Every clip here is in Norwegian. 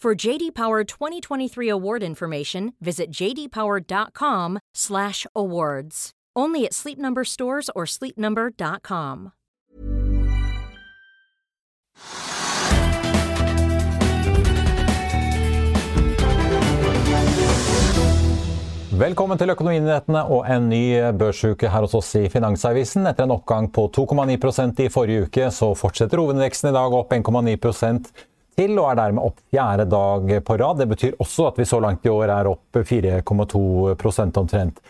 For JD Power 2023 award information, visit jdpower.com/awards. Only at Sleep Number stores or sleepnumber.com. Velkommen til Økonominyhetene og en ny børsuke her hos oss i Finansavisen. Etter en oppgang på 2,9% i forrige uke, så fortsetter hovedindeksen i dag opp 1,9 til, og er dermed opp fjerde dag på rad. Det betyr også at vi så langt i år er opp 4,2 omtrent.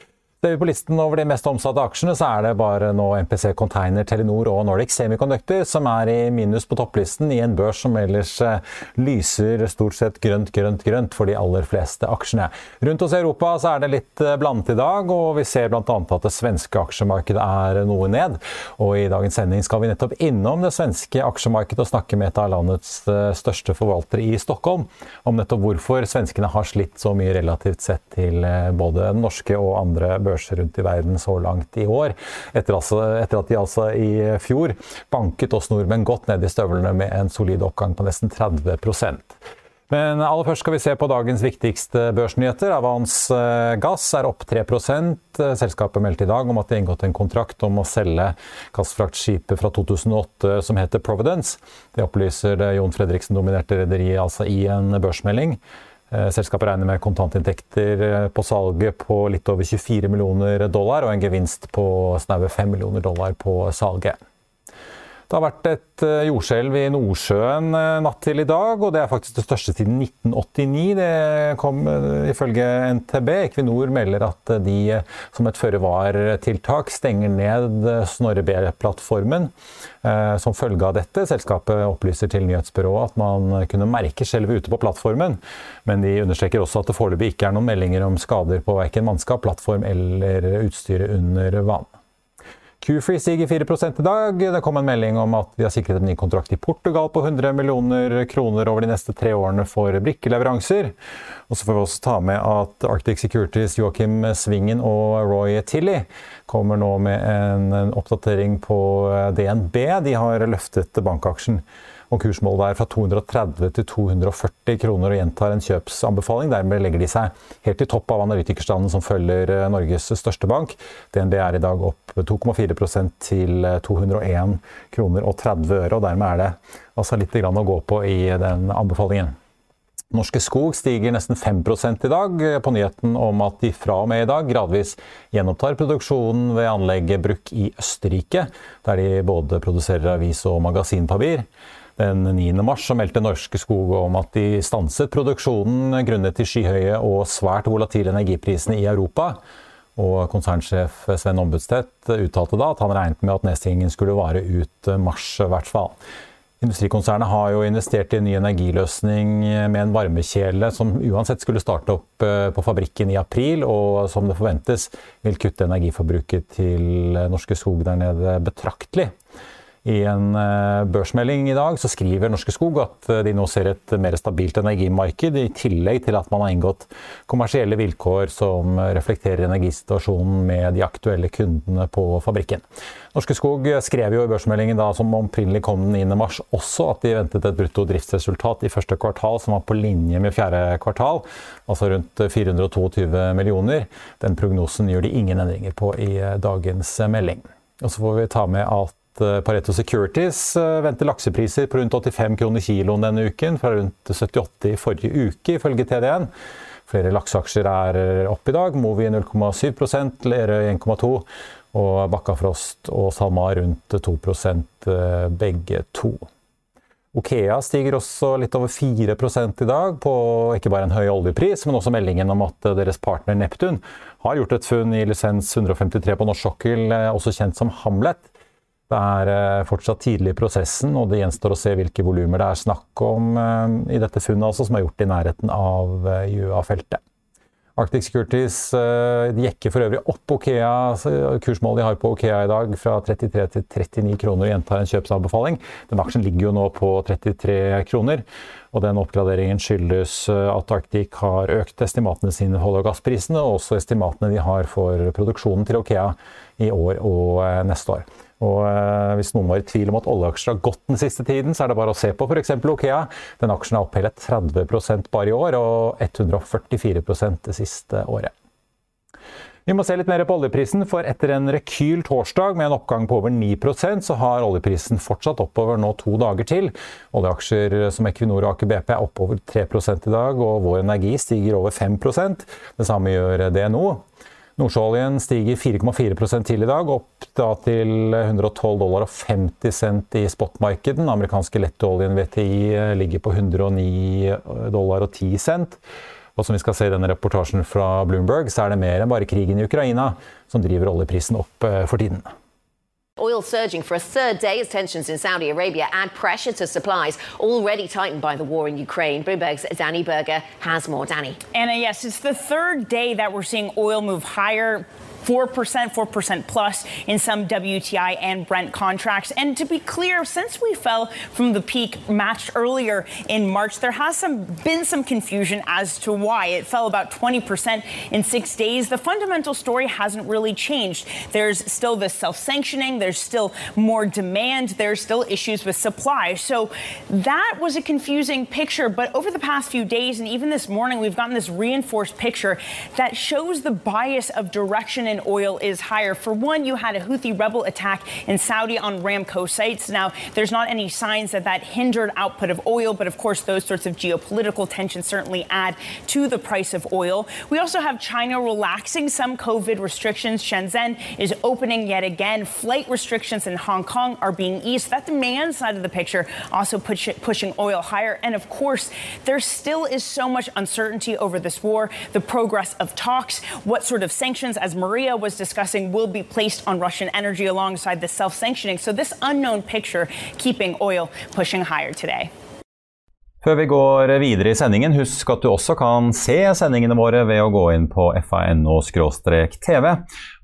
Ser vi på listen over de mest omsatte aksjene, så er det bare nå MPC Container, Telenor og Nordic Semiconductor som er i minus på topplisten i en børs som ellers eh, lyser stort sett grønt, grønt, grønt for de aller fleste aksjene. Rundt oss i Europa så er det litt eh, blandet i dag, og vi ser bl.a. at det svenske aksjemarkedet er noe ned. Og i dagens sending skal vi nettopp innom det svenske aksjemarkedet og snakke med et av landets eh, største forvaltere i Stockholm om nettopp hvorfor svenskene har slitt så mye relativt sett til både den norske og andre børser børser rundt i verden så langt i år. Etter, altså, etter at de altså i fjor banket oss nordmenn godt ned i støvlene med en solid oppgang på nesten 30% men aller først skal vi se på dagens viktigste børsnyheter. Avans eh, Gass er opp 3 Selskapet meldte i dag om at de har inngått en kontrakt om å selge gassfraktskipet fra 2008 som heter Providence. Det opplyser det Jon Fredriksen-dominerte rederiet altså i en børsmelding. Eh, selskapet regner med kontantinntekter eh, på salget på litt over 24 millioner dollar og en gevinst på snaue 5 millioner dollar på salget. Det har vært et eh, jordskjelv i Nordsjøen eh, natt til i dag, og det er faktisk det største siden 1989. Det kom eh, ifølge NTB. Equinor melder at de som et føre-var-tiltak stenger ned Snorre B-plattformen som følge av dette. Selskapet opplyser til nyhetsbyrået at man kunne merke skjelvet ute på plattformen, men de understreker også at det foreløpig ikke er noen meldinger om skader på verken mannskap, plattform eller utstyret under vann. Q-Free stiger 4 i dag. Det kom en melding om at de har sikret en ny kontrakt i Portugal på 100 millioner kroner over de neste tre årene for brikkeleveranser. Og så får vi også ta med at Arctic Securities Joachim Svingen og Roy Tilly kommer nå med en, en oppdatering på DNB. De har løftet bankaksjen og kursmålet er fra 230 til 240 kroner og gjentar en kjøpsanbefaling. Dermed legger de seg helt i topp av analytikerstanden som følger eh, Norges største bank. DNB er i dag opp 2,4% til 201 eh, kroner og 30 øre, og dermed er det altså litt å gå på i den anbefalingen. Norske Skog stiger nesten 5 i dag, eh, på nyheten om at de fra og med i dag gradvis gjenopptar produksjonen ved anlegget Bruck i Østerrike, der de både produserer avis- og magasinpapir den 9. mars meldte Norske Skog om at de stanset produksjonen grunnet til skyhøye og svært volatile energiprisene i Europa. Og konsernsjef Sven Ombudstedt uttalte da at han regnet med at nedstengingen skulle vare ut mars i hvert fall. Industrikonsernet har jo investert i en ny energiløsning med en varmekjele som uansett skulle starte opp eh, på fabrikken i april, og som det forventes vil kutte energiforbruket til Norske Skog der nede betraktelig. I en eh, børsmelding i dag så skriver Norske Skog at eh, de nå ser et mer stabilt energimarked, i tillegg til at man har inngått kommersielle vilkår som reflekterer energisituasjonen med de aktuelle kundene på fabrikken. Norske Skog skrev jo i børsmeldingen da, som opprinnelig kom den 9. mars, også at de ventet et brutto driftsresultat i første kvartal som var på linje med fjerde kvartal, altså rundt 422 millioner. Den prognosen gjør de ingen endringer på i eh, dagens melding. Og så får vi ta med at Pareto Securities venter laksepriser på rundt 85 kroner kiloen denne uken, fra rundt 78 i forrige uke, ifølge TDN. Flere lakseaksjer er opp i dag. Movi 0,7% Lerøy 1,2 og Bakkafrost og SalMar rundt 2% begge to. Okea stiger også litt over 4 i dag, på ikke bare en høy oljepris, men også meldingen om at deres partner Neptun har gjort et funn i lisens 153 på norsk sokkel, eh, også kjent som Hamlet. Det er eh, fortsatt tidlig i prosessen, og det gjenstår å se hvilke volumer det er snakk om eh, i dette funnet, altså, som er gjort i nærheten av Gjøa-feltet. Arctic Securities jekker for øvrig opp Okea, kursmålet de har på Okea i dag, fra 33 til 39 kroner og gjentar en kjøpsanbefaling. Den aksjen ligger jo nå på 33 kroner. Og den oppgraderingen skyldes eh, at Arctic har økt estimatene sine for olje- og gassprisene, og også estimatene de har for produksjonen til Okea i år og eh, neste år. Og eh, Hvis noen var i tvil om at oljeaksjer har gått den siste tiden, så er det bare å se på f.eks. Okea. Den aksjen er opp hele 30% bare i år, og 144% det siste året. Vi må se litt mer på oljeprisen, for etter en rekyl torsdag med en oppgang på over 9% så har oljeprisen fortsatt oppover nå to dager til. Oljeaksjer som Equinor og Aker BP er oppover 3 i dag, og Vår Energi stiger over 5% Det samme gjør DNO. Nordsjøoljen stiger 4,4 til i dag, opp da til 112 dollar og 50 cent i spotmarkedet. Den amerikanske lettoljen VTI ligger på 109 dollar og 10 cent. Og som vi skal se i denne reportasjen fra Bloomberg, så er det mer enn bare krigen i Ukraina som driver oljeprisen opp eh, for tiden. Oil surging for a third day as tensions in Saudi Arabia add pressure to supplies already tightened by the war in Ukraine. Bloomberg's Danny Berger has more. Danny. Anna, yes, it's the third day that we're seeing oil move higher 4%, 4% plus in some WTI and Brent contracts. And to be clear, since we fell from the peak matched earlier in March, there has some, been some confusion as to why. It fell about 20% in six days. The fundamental story hasn't really changed. There's still this self sanctioning, there's still more demand, there's still issues with supply. So that was a confusing picture. But over the past few days, and even this morning, we've gotten this reinforced picture that shows the bias of direction in oil is higher. For one, you had a Houthi rebel attack in Saudi on Ramco sites. Now, there's not any signs that that hindered output of oil, but of course, those sorts of geopolitical tensions certainly add to the price of oil. We also have China relaxing some COVID restrictions. Shenzhen is opening yet again. Flight restrictions in Hong Kong are being eased. That demand side of the picture also push, pushing oil higher. And of course, there still is so much uncertainty over this war, the progress of talks, what sort of sanctions, as Maria Korea was discussing will be placed on Russian energy alongside the self sanctioning. So, this unknown picture keeping oil pushing higher today. Før vi går videre i sendingen, husk at du også kan se sendingene våre ved å gå inn på fano-tv,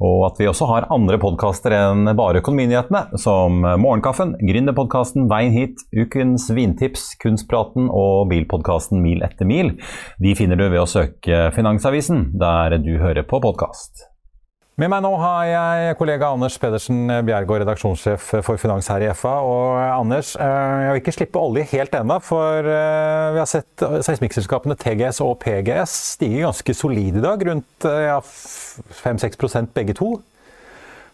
og at vi også har andre podkaster enn bare Økonominyhetene, som Morgenkaffen, Gründerpodkasten Veien hit, Ukens vintips, Kunstpraten og bilpodkasten Mil etter mil. De finner du ved å søke Finansavisen, der du hører på podkast. Med meg nå har jeg kollega Anders Pedersen Bjergård, redaksjonssjef for Finans her i FA. Og Anders, eh, jeg vil ikke slippe olje helt ennå, for eh, vi har sett seismikkselskapene TGS og PGS stige ganske solide i dag, rundt eh, ja, 5-6% begge to.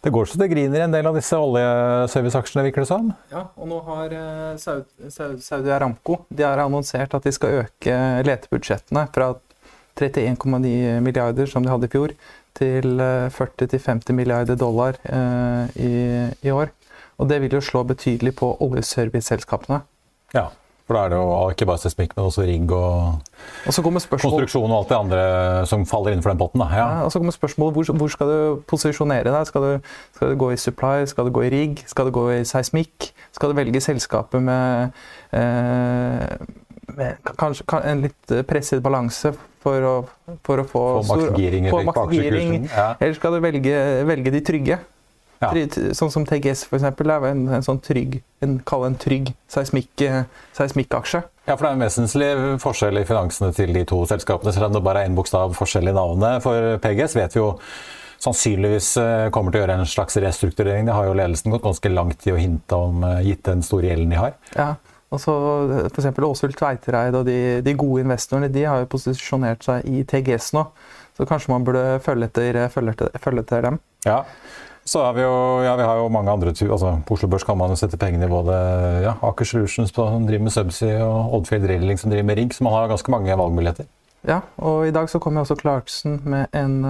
Det går så det griner en del av disse oljeserviceaksjene, virker det som? Ja, og nå har Saudi Aramco de har annonsert at de skal øke letebudsjettene fra 31,9 milliarder som de hadde i fjor, til 40-50 eh, milliarder dollar eh, i, i, år. Og det vil jo slå betydelig på oljeserviceselskapene. Ja, for da er det jo ikke bare seismikk, men også rigg og, og konstruksjon og alt det andre som faller innenfor den potten. Ja. Ja, og så kommer spørsmålet hvor, hvor skal du posisjonere deg? Skal du, skal du, gå i supply, skal du gå i rigg, skal du gå i seismikk? Skal du velge selskapet med, eh, kanskje en litt presset balanse for å, for å få maksgiring. Ja. Eller skal du velge, velge de trygge? Ja. Sånn som TGS for eksempel, er en, en sånn trygg, en, kall en trygg seismikkaksje. Ja, for det er en vesentlig forskjell i finansene til de to selskapene, selv om det bare er én bokstav forskjell i navnet. For PGS vet vi jo sannsynligvis eh, kommer til å gjøre en slags restrukturering. Det har jo ledelsen gått ganske langt i å hinte om, eh, gitt den store gjelden de har. Ja, og så F.eks. Åshild Tveitereid og de, de, gode investorene de har jo posisjonert seg i TGS nå. Så kanskje man burde følge etter, følge etter, følge etter dem. Ja. Så har vi jo, ja, vi har jo mange andre. Altså, på Oslo Børs kan man jo sette pengene i både ja, Aker Solutions som driver med Subsea, og Oddfield Drilling som driver med rigg. Så man har ganske mange valgmuligheter. Ja, og i dag så kom jo også Clarkson med en,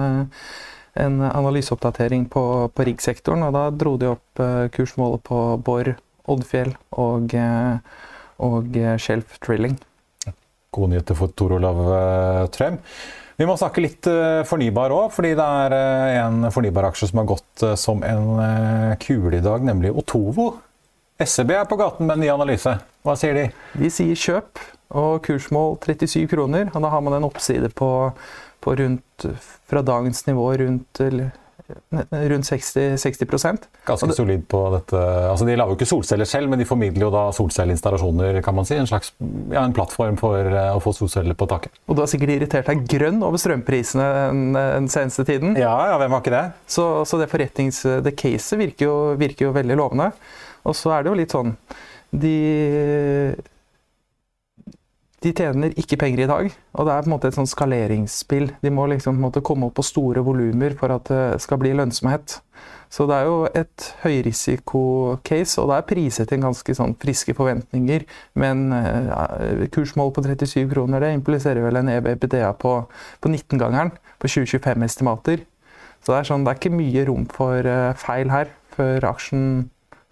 en analyseoppdatering på, på riggsektoren. Og da dro de opp eh, kursmålet på Borr, Oddfjell og, eh, og Shelf Drilling. Gode nyheter for Tor Olav Trøm. Vi må snakke litt fornybar òg, fordi det er en fornybaraksje som har gått som en kule i dag, nemlig Otovo. SEB er på gaten med en ny analyse. Hva sier de? De sier kjøp og kursmål 37 kroner. Og da har man en oppside på, på rundt, fra dagens nivå rundt, rundt 60, 60 Ganske det, solid på dette. Altså, de lager jo ikke solceller selv, men de formidler jo da solcelleinstallasjoner, kan man si. En slags ja, en plattform for uh, å få solceller på taket. Og du har sikkert irritert deg grønn over strømprisene den, seneste tiden. Ja, ja, hvem har ikke det? Så, så det forretnings... Det caset virker jo, virker jo veldig lovende. Og så er det jo litt sånn De de tjener ikke penger i dag, og det er på en måte et sånn skaleringsspill. De må liksom komme opp på store volumer for at det skal bli lønnsomhet. Så det er jo et høyrisiko-case, og det er priset til ganske sånn friske forventninger. Men ja, kursmål på 37 kroner, det impliserer vel en EBBDA på, på 19-gangeren på 2025-estimater. Så det er, sånn, det er ikke mye rom for uh, feil her før aksjen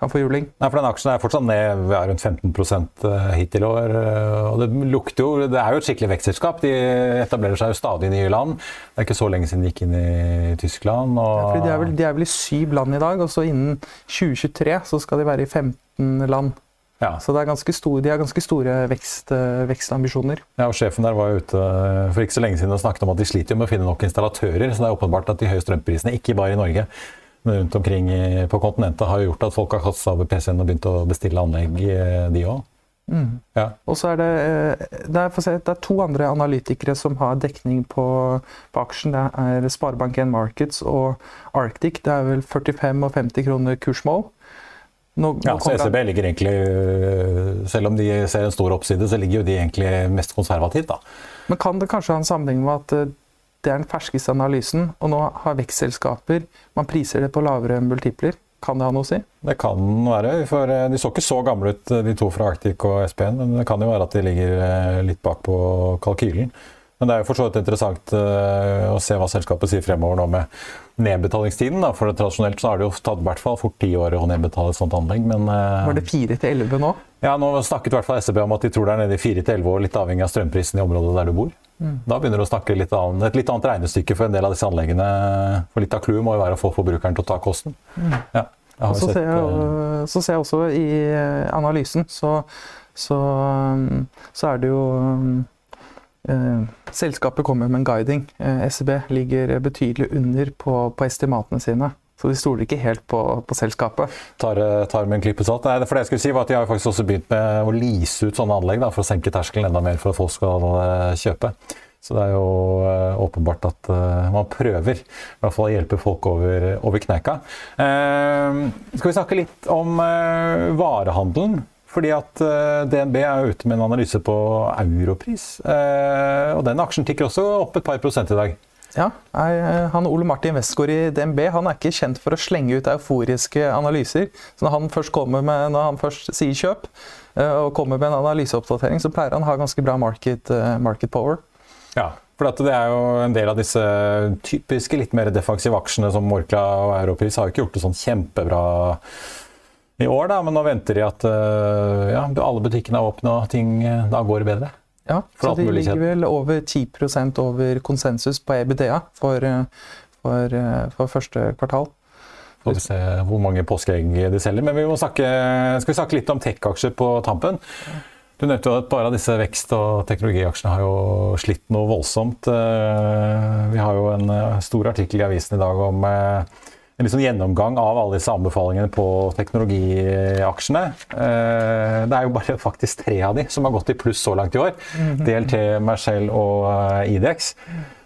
kan få juling. Nei, for den aksjen er fortsatt ned ved rundt 15 eh, hittil i år. Eh, og det lukter jo Det er jo et skikkelig vekstselskap. De etablerer seg jo stadig i nye land. Det er ikke så lenge siden de gikk inn i Tyskland. Og... Ja, de, er vel, de er vel i syv land i dag, og så innen 2023 så skal de være i 15 land. Ja. Så er store, de har ganske store vekst, eh, vekstambisjoner. Ja, og Sjefen der var jo ute for ikke så lenge siden og snakket om at de sliter med å finne nok installatører. Så det er åpenbart at de høye strømprisene, ikke bare i Norge, rundt omkring på kontinentet har gjort at folk har kastet over PC-en og begynt å bestille anlegg, eh, de òg. Mm. Ja. Og så er det, eh, det er, se, det er, to andre analytikere som har dekning på, på aksjen. Det er Sparebank1 Markets og Arctic. Det er vel 45 og 50 kroner kursmål. Nå, ja, så SEB ligger egentlig, eh, Selv om de ser en stor oppside, så ligger jo de egentlig mest konservativt. da. Men kan det kanskje ha en sammenheng med at det er den ferskeste analysen, og nå har vekstselskaper Man priser det på lavere multipler. Kan det ha noe å si? Det kan være. for eh, De så ikke så gamle ut, eh, de to fra Arctic og SPN, men det kan jo være at de ligger eh, litt bak på kalkylen. Men det er jo for så vidt interessant å se hva selskapet sier fremover nå med nedbetalingstiden. Da. For tradisjonelt så har det jo tatt i hvert fall fort ti år å nedbetale et sånt anlegg. Men, Var det fire til elleve nå? Ja, nå snakket i hvert fall SEB om at de tror det er nede i fire til elleve år, litt avhengig av strømprisen i området der du bor. Mm. Da begynner du å snakke litt annet, et litt annet regnestykke for en del av disse anleggene. For litt av clouet må jo være å få forbrukeren til å ta kosten. Mm. Ja, så, sett, ser jeg, eh, så, ser jeg, også i eh, analysen så, så, mm, så er det jo eh, Selskapet kommer med en guiding. Eh, SEB ligger betydelig under på, på estimatene sine. Så de stoler ikke helt på, på selskapet. Tar, eh, tar med en klype salt. Nei, for det jeg skulle si var at De har faktisk også begynt med å lease ut sånne anlegg da, for å senke terskelen enda mer for at folk skal kjøpe. Så det er jo åpenbart at man prøver i hvert fall å hjelpe folk over, over kneika. skal vi snakke litt om varehandelen? Fordi at DNB er ute med en analyse på europris. og den aksjen tikker også opp et par prosent i dag. Ja, han Ole Martin Westgård i DNB han er ikke kjent for å slenge ut euforiske analyser. Så når han først, med, når han først sier kjøp eh, og kommer med en analyseoppdatering, så pleier han å ha ganske bra market, eh, market power. Ja, for det er jo en del av disse typiske litt mer defensive aksjene som Morkla og Europris har jo ikke gjort det sånn kjempebra i år, da, men nå venter de at eh, ja, alle butikkene er åpne og ting da går bedre. Ja, så de ligger vel over 10% over konsensus på EBDA for, eh, for, eh, for første kvartal. Får vi se hvor mange påskeegg de selger. Men vi må snakke, skal vi snakke litt om tech-aksjer på tampen. Du nevnte jo at bare av disse vekst- og teknologiaksjene har jo slitt noe voldsomt. Eh, vi har jo en stor artikkel i avisen i dag om en liksom gjennomgang av alle disse anbefalingene på teknologiaksjene. Eh, det er jo bare faktisk tre av de som har gått i pluss så langt i år. Mhm. DLT, Mercell og Idex. IDX.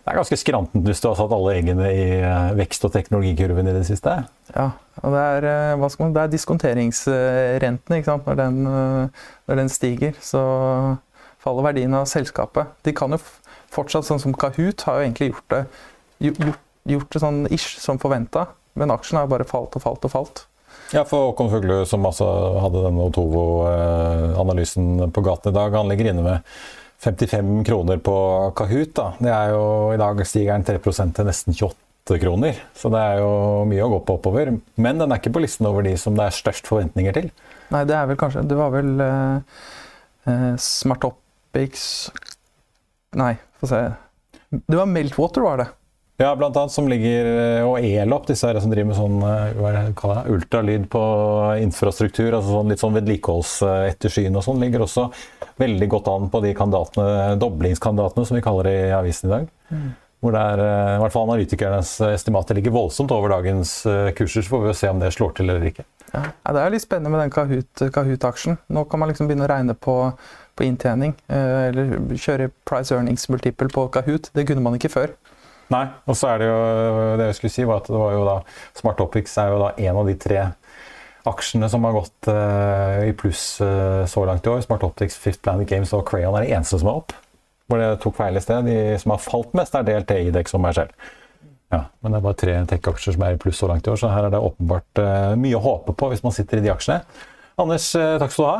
Det er ganske skrantent hvis du har satt alle eggene i eh, vekst- og teknologikurven i det siste. Ja, og det er, man, det er diskonteringsrenten. Når den, når den stiger, så faller verdien av selskapet. De kan jo fortsatt, sånn som Kahoot, har jo egentlig gjort det, gjort, gjort det sånn ish som forventa. Men aksjen har bare falt og falt og falt. Ja, for Håkon Fuglu, som altså hadde denne Otovo-analysen på gaten i dag, han ligger inne med 55 kroner på Kahoot. da. Det er jo, I dag stiger den 3% til nesten 28 kroner. Så det er jo mye å gå på oppover. Men den er ikke på listen over de som det er størst forventninger til. Nei, det er vel kanskje Det var vel uh, uh, Smartopics Nei, få se. Det var Meltwater, var det. Ja, blant annet som ligger eh, Og Elop, disse her som driver med sånn hva er det, det, ultralyd på infrastruktur, altså sånn, litt sånn vedlikeholdsettersyn og sånn, ligger også veldig godt an på de kandidatene, doblingskandidatene som vi kaller det i avisen i dag. Mm. Hvor det er, i hvert fall analytikernes estimater ligger voldsomt over dagens kurser. Så får vi se om det slår til eller ikke. Ja. Det er litt spennende med den Kahoot-aksjen. Nå kan man liksom begynne å regne på, på inntjening. Eh, eller kjøre price earnings multiple på Kahoot. Det kunne man ikke før. Nei, og så er det jo det jeg skulle si var at det var jo da Smartopics er jo da en av de tre aksjene som har gått uh, i pluss uh, så langt i år. Smartoptics, Fifth Planet Games og Crayon er de eneste som er opp. Hvor det tok feil i sted. De som har falt mest, er DLT, Idex og meg selv. Ja, men det er bare tre tech-aksjer som er i pluss så langt i år, så her er det åpenbart uh, mye å håpe på hvis man sitter i de aksjene. Anders, takk skal du ha.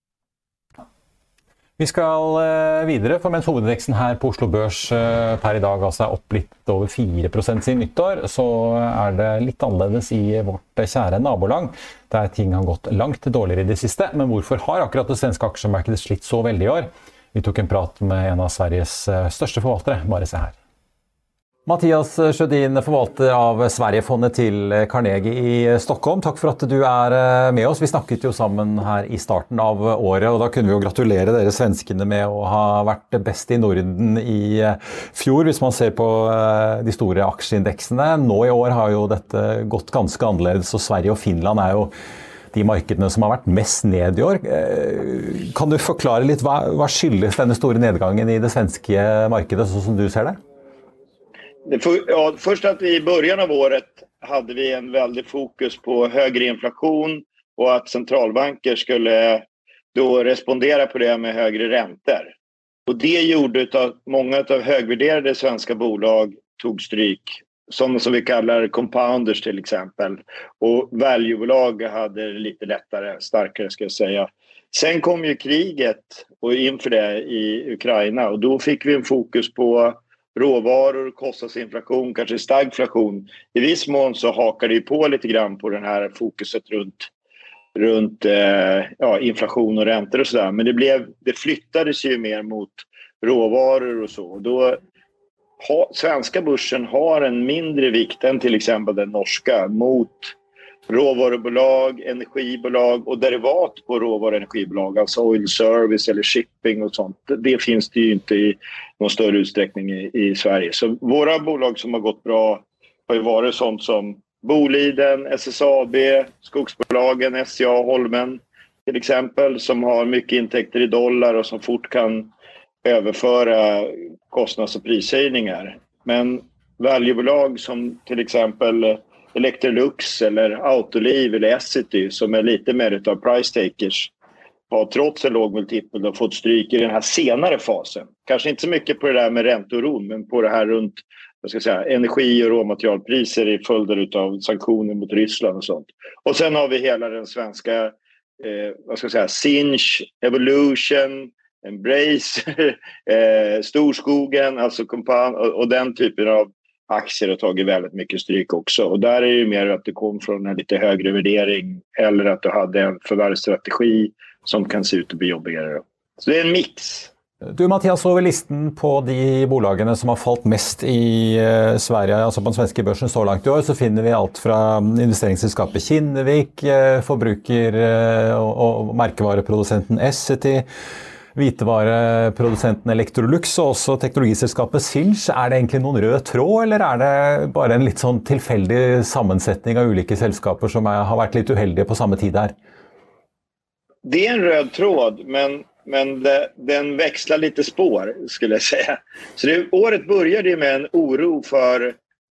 Vi skal eh, videre, for mens hovedindeksen her på Oslo Børs eh, per i dag altså er opp litt over 4% siden nyttår, så er det litt annerledes i vårt kjære nabolag, der ting har gått langt dårligere i det siste. Men hvorfor har akkurat det svenske aksjemarkedet slitt så veldig i år? Vi tok en prat med en av Sveriges eh, største forvaltere. Bare se her. Mathias Sjødin, forvalter av Sverigefondet til Carnegie i Stockholm. Takk for at du er eh, med oss. Vi snakket jo sammen her i starten av året, og da kunne vi jo gratulere dere svenskene med å ha vært best i Norden i eh, fjor, hvis man ser på eh, de store aksjeindeksene. Nå i år har jo dette gått ganske annerledes, og Sverige og Finland er jo de markedene som har vært mest ned i år. Kan du forklare litt hva, hva skyldes denne store nedgangen i det svenske markedet, sånn som du ser det? Ja, först att i början av året hade vi en väldig fokus på högre inflation och att centralbanker skulle då respondera på det med högre räntor. Och det gjorde att många av högvärderade svenska bolag tog stryk. Som, som vi kallar compounders till exempel. Och valuebolag hade lite lättare, starkare ska jag säga. Sen kom ju kriget och inför det i Ukraina och då fick vi en fokus på råvaror, kostnadsinflation, kanske stagflation. I viss mån så hakar det på lite grann på det här fokuset runt, runt eh, ja, inflation och räntor och sådär. Men det, blev, det flyttades ju mer mot råvaror och så. Då, ha, svenska börsen har en mindre vikt än till exempel den norska mot råvarubolag, energibolag och derivat på råvaru altså oil service eller shipping och sånt. Det finns det ju inte i någon större utsträckning i, i Sverige. Så våra bolag som har gått bra har ju varit sånt som Boliden, SSAB, skogsbolagen, SCA, Holmen till exempel som har mycket intäkter i dollar och som fort kan överföra kostnads och prishöjningar. Men valuebolag som till exempel Electrolux eller Autoliv eller Essity som är lite mer av price takers har trots en låg multipel fått stryk i den här senare fasen. Kanske inte så mycket på det där med ränteoron men på det här runt vad ska jag säga, energi och råmaterialpriser i följder av sanktioner mot Ryssland och sånt. Och sen har vi hela den svenska eh, vad ska jag Sinch, Evolution, Embrace, eh, Storskogen alltså kompan och, och den typen av aktier har tagit väldigt mycket stryk också. Och där är det mer att det kom från en lite högre värdering eller att du hade en förvärvsstrategi som kan se ut att bli jobbigare. Så det är en mix. Du Mathias, over listen på de bolagene som har falt mest i uh, Sverige, altså på den svenske børsen så langt i år, så finner vi alt fra investeringsselskapet Kinnevik, uh, forbruker- og, og merkevareprodusenten Essity, hvitevareprodusenten Electrolux og også teknologiselskapet Sinch. Er det egentlig noen rød tråd, eller er det bare en litt sånn tilfeldig sammensetning av ulike selskaper som er, har vært litt uheldige på samme tid her? Det er en rød tråd, men, men det, den växlar litt spår, skulle jeg si. Så det, året började med en oro for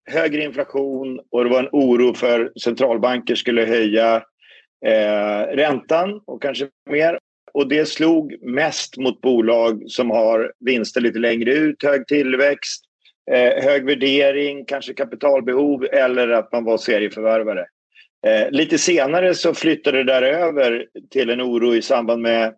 høyere inflation og det var en oro for centralbanker skulle höja eh, räntan och kanske mer. Och det slog mest mot bolag som har vinster lite längre ut, hög tillväxt, eh, hög värdering, kanske kapitalbehov eller att man var serieförvärvare. Eh, lite senare så flyttade det där över till en oro i samband med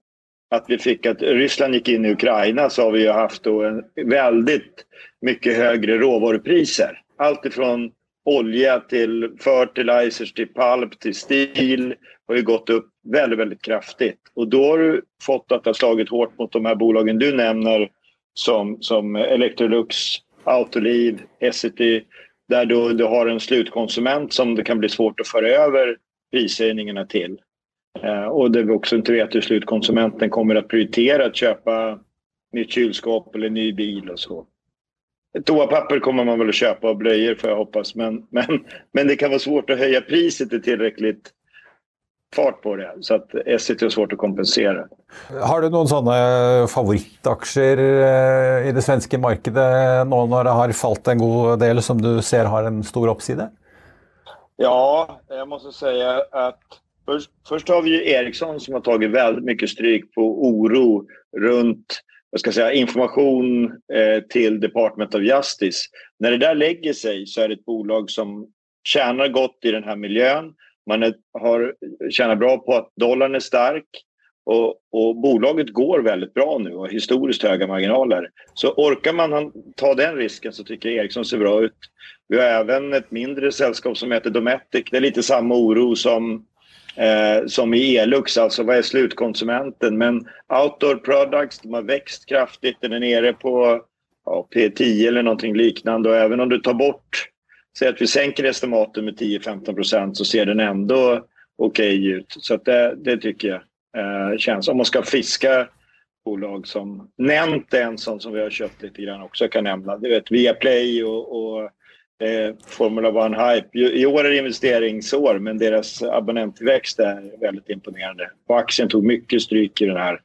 att vi fick att Ryssland gick in i Ukraina så har vi haft då en väldigt mycket högre råvarupriser. Allt ifrån olja till fertilizers till pulp till stil har ju gått upp väldigt, väldigt kraftigt. Och då har du fått att det har slagit hårt mot de här bolagen du nämner som, som Electrolux, Autoliv, Essity där du, du har en slutkonsument som det kan bli svårt att föra över prishöjningarna till. Eh, och där vi också inte vet hur slutkonsumenten kommer att prioritera att köpa nytt kylskåp eller ny bil och så. Toapapper kommer man väl att köpa och blöjor får jag hoppas men, men, men det kan vara svårt att höja priset i tillräckligt fart på det. Så att Essity har svårt att kompensera. Har du noen sånne favorittaksjer eh, i det svenske markedet nå når det har falt en god del, som du ser har en stor oppside? Ja, jag måste säga att först, först har vi ju Ericsson som har tagit väldigt mycket stryk på oro runt vad ska jag säga, information eh, till Department of Justice. När det där lägger sig så är det ett bolag som tjänar gott i den här miljön man är, har tjänar bra på att dollarn är stark och, och, bolaget går väldigt bra nu och historiskt höga marginaler. Så orkar man ta den risken så tycker jag Ericsson ser bra ut. Vi har även ett mindre sällskap som heter Dometic. Det är lite samma oro som, eh, som i Elux, alltså vad är slutkonsumenten? Men Outdoor Products, de har växt kraftigt. Den är nere på ja, P10 eller någonting liknande och även om du tar bort Säg att vi sänker estimaten med 10-15 procent så ser den ändå okej ut. Så det, det, tycker jag eh, känns. Om man ska fiska bolag som nämnt en sån som vi har köpt lite grann också kan nämna. Du vet Viaplay och, och Formula One Hype. I år är det investeringsår men deras abonnenttillväxt är väldigt imponerande. Och aktien tog mycket stryk i den här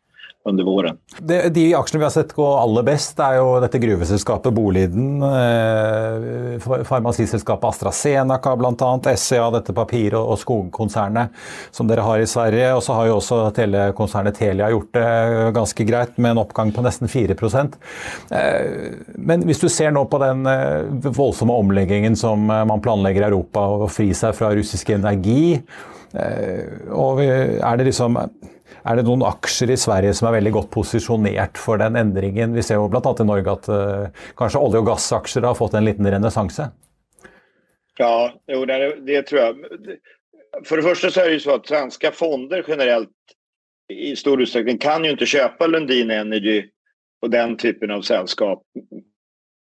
under våren. De, de aksjene vi har sett gå aller best, er jo dette gruveselskapet Boliden, eh, farmasiselskapet AstraZeneca bl.a., SCA, dette papir- og, og skogkonsernet som dere har i Sverige. Og så har jo også telekonsernet Telia gjort det ganske greit, med en oppgang på nesten 4 eh, Men hvis du ser nå på den eh, voldsomme omleggingen som eh, man planlegger i Europa, å fri seg fra russisk energi, eh, og er det liksom er det noen aksjer i Sverige som er veldig godt posisjonert for den endringen? Vi ser jo bl.a. i Norge at uh, kanskje olje- og gassaksjer har fått en liten renessanse? Ja, jo, det, det, tror jeg. For det første så er det jo så at svenske fonder generelt i stor utstrekning kan jo ikke kjøpe Lundin Energy og den typen av sällskap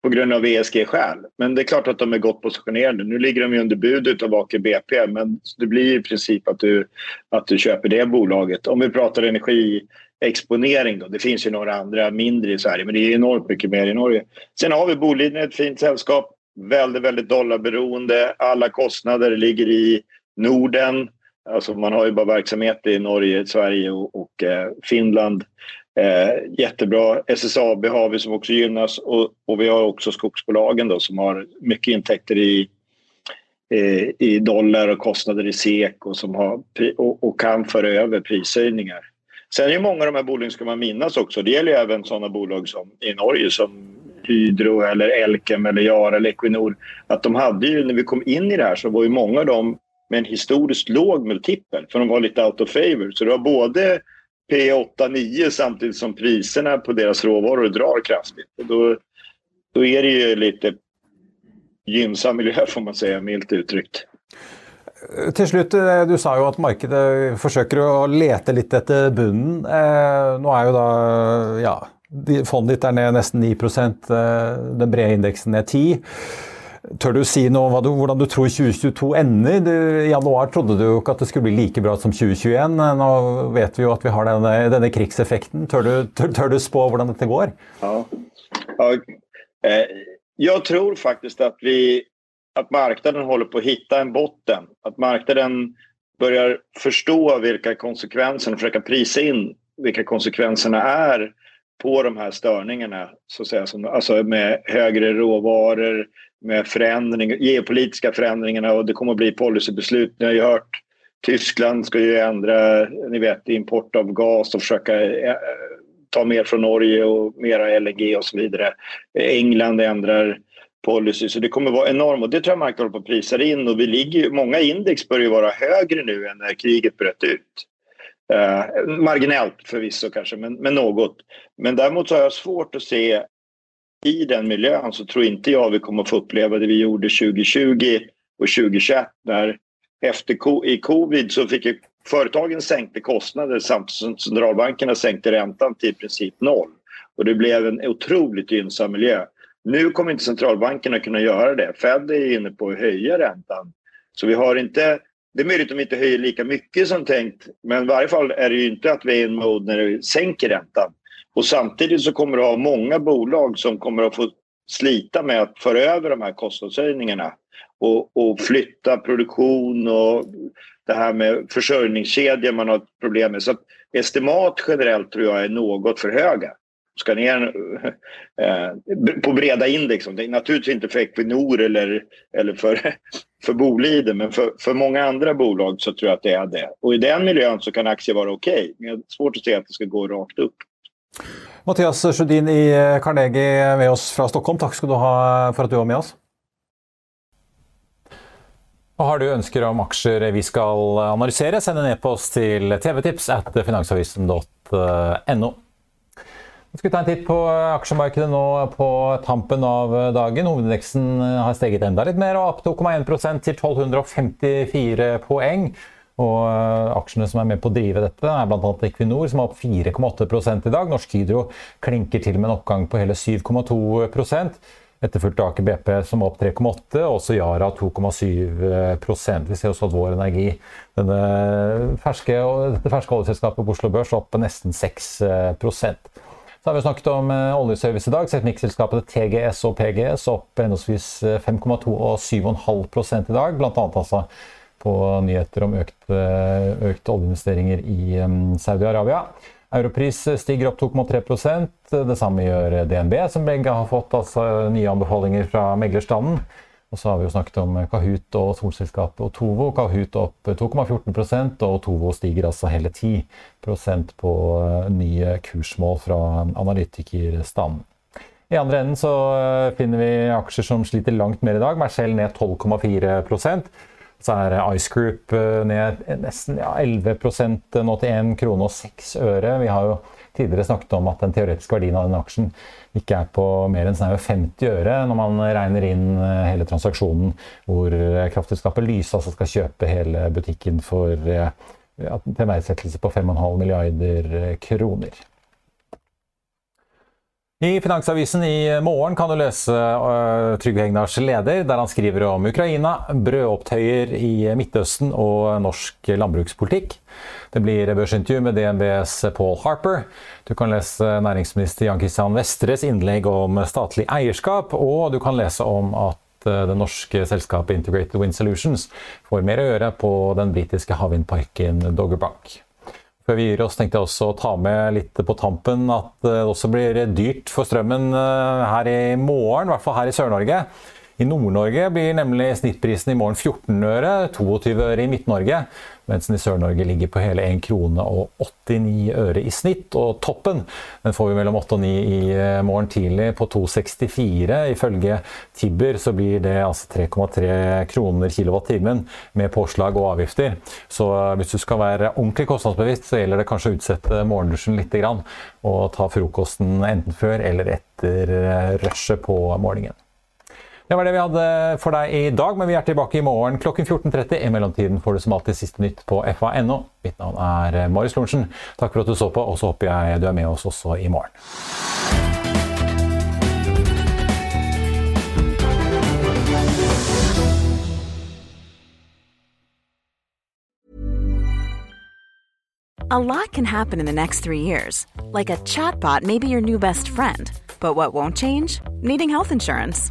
av ESG-skäl. Men det är klart att de är gott positionerade. Nu ligger de ju under budet av Aker BP men det blir i princip att du, att du köper det bolaget. Om vi pratar energiexponering då. Det finns ju några andra mindre i Sverige men det är enormt mycket mer i Norge. Sen har vi Boliden, ett fint sällskap. väldigt, väldigt dollarberoende. Alla kostnader ligger i Norden. Alltså man har ju bara verksamhet i Norge, Sverige och, och eh, Finland. Eh, jättebra. SSAB har vi som också gynnas och, och vi har också skogsbolagen då som har mycket intäkter i, eh, i dollar och kostnader i SEK och, som har, och, och kan föra över prishöjningar. Sen är många av de här bolagen ska man minnas också. Det gäller även sådana bolag som i Norge som Hydro eller Elkem eller Yara eller Equinor. Att de hade ju, när vi kom in i det här så var ju många av dem med en historiskt låg multipel för de var lite out of favor. Så det var både P8-9 samtidigt som priserna på deras råvaror drar kraftigt. Då, då är det ju lite gynnsam miljö får man säga, milt uttryckt. Til slutt, eh, Du sa jo at markedet forsøker å lete litt etter bunnen. Eh, nå er jo da ja, Fondet ditt er ned nesten 9 eh, den brede indeksen ned 10 Tør du si noe du, hvordan du tror 2022 ender? Du, I januar trodde du jo ikke at det skulle bli like bra som 2021. Nå vet vi jo at vi har denne, denne krigseffekten. Tør du, tør, tør du, spå hvordan dette går? Ja. ja. Eh, jeg tror faktisk at, vi, at markedet holder på å finne en bunn. At forstå hvilke konsekvenser, forsøke prise inn hvilke konsekvensene er på de här störningarna, så att säga, som, med högre råvaror, med förändring, geopolitiska förändringarna och det kommer att bli policybeslut. Ni har ju hört Tyskland ska ju ändra ni vet, import av gas och försöka å ta mer från Norge och mera LNG och så vidare. England ändrar policy, så det kommer vara enormt och det tror jag marknaden håller på att prisa in och vi ligger, många index börjar vara högre nu än när kriget bröt ut. Eh, marginellt förvisso kanske, men, men något. Men däremot så har jag svårt att se i den miljön så tror inte jag vi kommer få uppleva det vi gjorde 2020 och 2021 när efter i covid så fick företagen sänkte kostnader samtidigt som centralbankerna sänkte räntan till i princip noll. Och det blev en otroligt gynnsam miljö. Nu kommer inte centralbankerna kunna göra det. Fed är inne på att höja räntan. Så vi har inte det är möjligt at de inte höjer lika mycket som tänkt, men i varje fall är det ju inte att vi är i en mode när vi sänker räntan. Och samtidigt så kommer att ha många bolag som kommer att få slita med att föra över de här kostnadshöjningarna och, och flytta produktion och det här med försörjningskedjor man har problem med. Så att estimat generellt tror jag är något för höga. Ska ner eh, på breda index. Det är naturligtvis inte för Equinor eller, eller för för Boliden, men för, för många andra bolag så tror jag att det är det. Och i den miljön så kan aktier vara okej, okay, men svårt att se att det ska gå rakt upp. Mathias Sjødin i Carnegie med oss fra Stockholm. Takk skal du ha for at du var med oss. Og har du ønsker om aksjer vi skal analysere, send en e-post til tvtips at finansavisen.no. Vi skal ta en titt på aksjemarkedet nå på tampen av dagen. Hovedindeksen har steget enda litt mer, og opp 2,1% til 1254 poeng. Og aksjene som er med på å drive dette, er bl.a. Equinor, som er opp 4,8 i dag. Norsk Hydro klinker til med en oppgang på hele 7,2% Etterfulgt av Aker BP, som er opp 3,8 og også Yara 2,7% Vi ser også at Vår Energi, ferske, dette ferske oljeselskapet på Oslo Børs, opp nesten 6% så har vi snakket om eh, oljeservice i dag. Teknikkselskapene TGS og PGS opp henholdsvis 5,2 eh, og 7,5% i dag. Blant annet altså på nyheter om økte, økte oljeinvesteringer i Saudi-Arabia. Europris stiger opp 2,3% Det samme gjør DNB, som begge har fått altså, nye anbefalinger fra meglerstanden. Og så har vi jo snakket om Kahoot og solselskapet Otovo. Kahoot opp 2,14% og Otovo stiger altså hele 10% på eh, nye kursmål fra analytikerstanden. I andre enden så eh, finner vi aksjer som sliter langt mer i dag. Mercell ned 12,4 så er Ice Group eh, ned nesten ja, 11% nå til 1 krone og 6 øre. Vi har jo tidligere snakket om at den teoretiske verdien av den aksjen ikke er på mer enn snaue 50 øre når man regner inn eh, hele transaksjonen hvor eh, kraftselskapet Lyse altså skal kjøpe hele butikken for ja, til verdsettelse på 5,5 milliarder eh, kroner. I Finansavisen i morgen kan du lese uh, Trygve Hegnars leder, der han skriver om Ukraina, brødopptøyer i Midtøsten og norsk landbrukspolitikk. Det blir børsintervju med DNBs Paul Harper. Du kan lese næringsminister Jan Christian Vestres innlegg om statlig eierskap, og du kan lese om at det norske selskapet Integrated Wind Solutions får mer å gjøre på den britiske havvindparken Dogger Bank. Før vi gir oss, tenkte jeg også å ta med litt på tampen at det også blir dyrt for strømmen her i morgen, i hvert fall her i Sør-Norge. I Nord-Norge blir nemlig snittprisen i morgen 14 øre, 22 øre i Midt-Norge, mens den i Sør-Norge ligger på hele 1 krone og 89 øre i snitt. Og toppen den får vi mellom 8 og 9 i eh, morgen tidlig på 2,64. Ifølge Tibber så blir det altså 3,3 kroner kilowattimen med påslag og avgifter. Så eh, hvis du skal være ordentlig kostnadsbevisst, så gjelder det kanskje å utsette morgendusjen litt og ta frokosten enten før eller etter eh, rushet på morgenen. Det var det vi hadde for deg i dag, men vi er tilbake i morgen klokken 14.30. I mellomtiden får du som alltid siste nytt på fa.no. Mitt navn er Marius Lorentzen. Takk for at du så på, og så håper jeg du er med oss også i morgen. A lot can happen in the next three years. Like a chatbot may be your new best friend. But what won't change? Needing health insurance.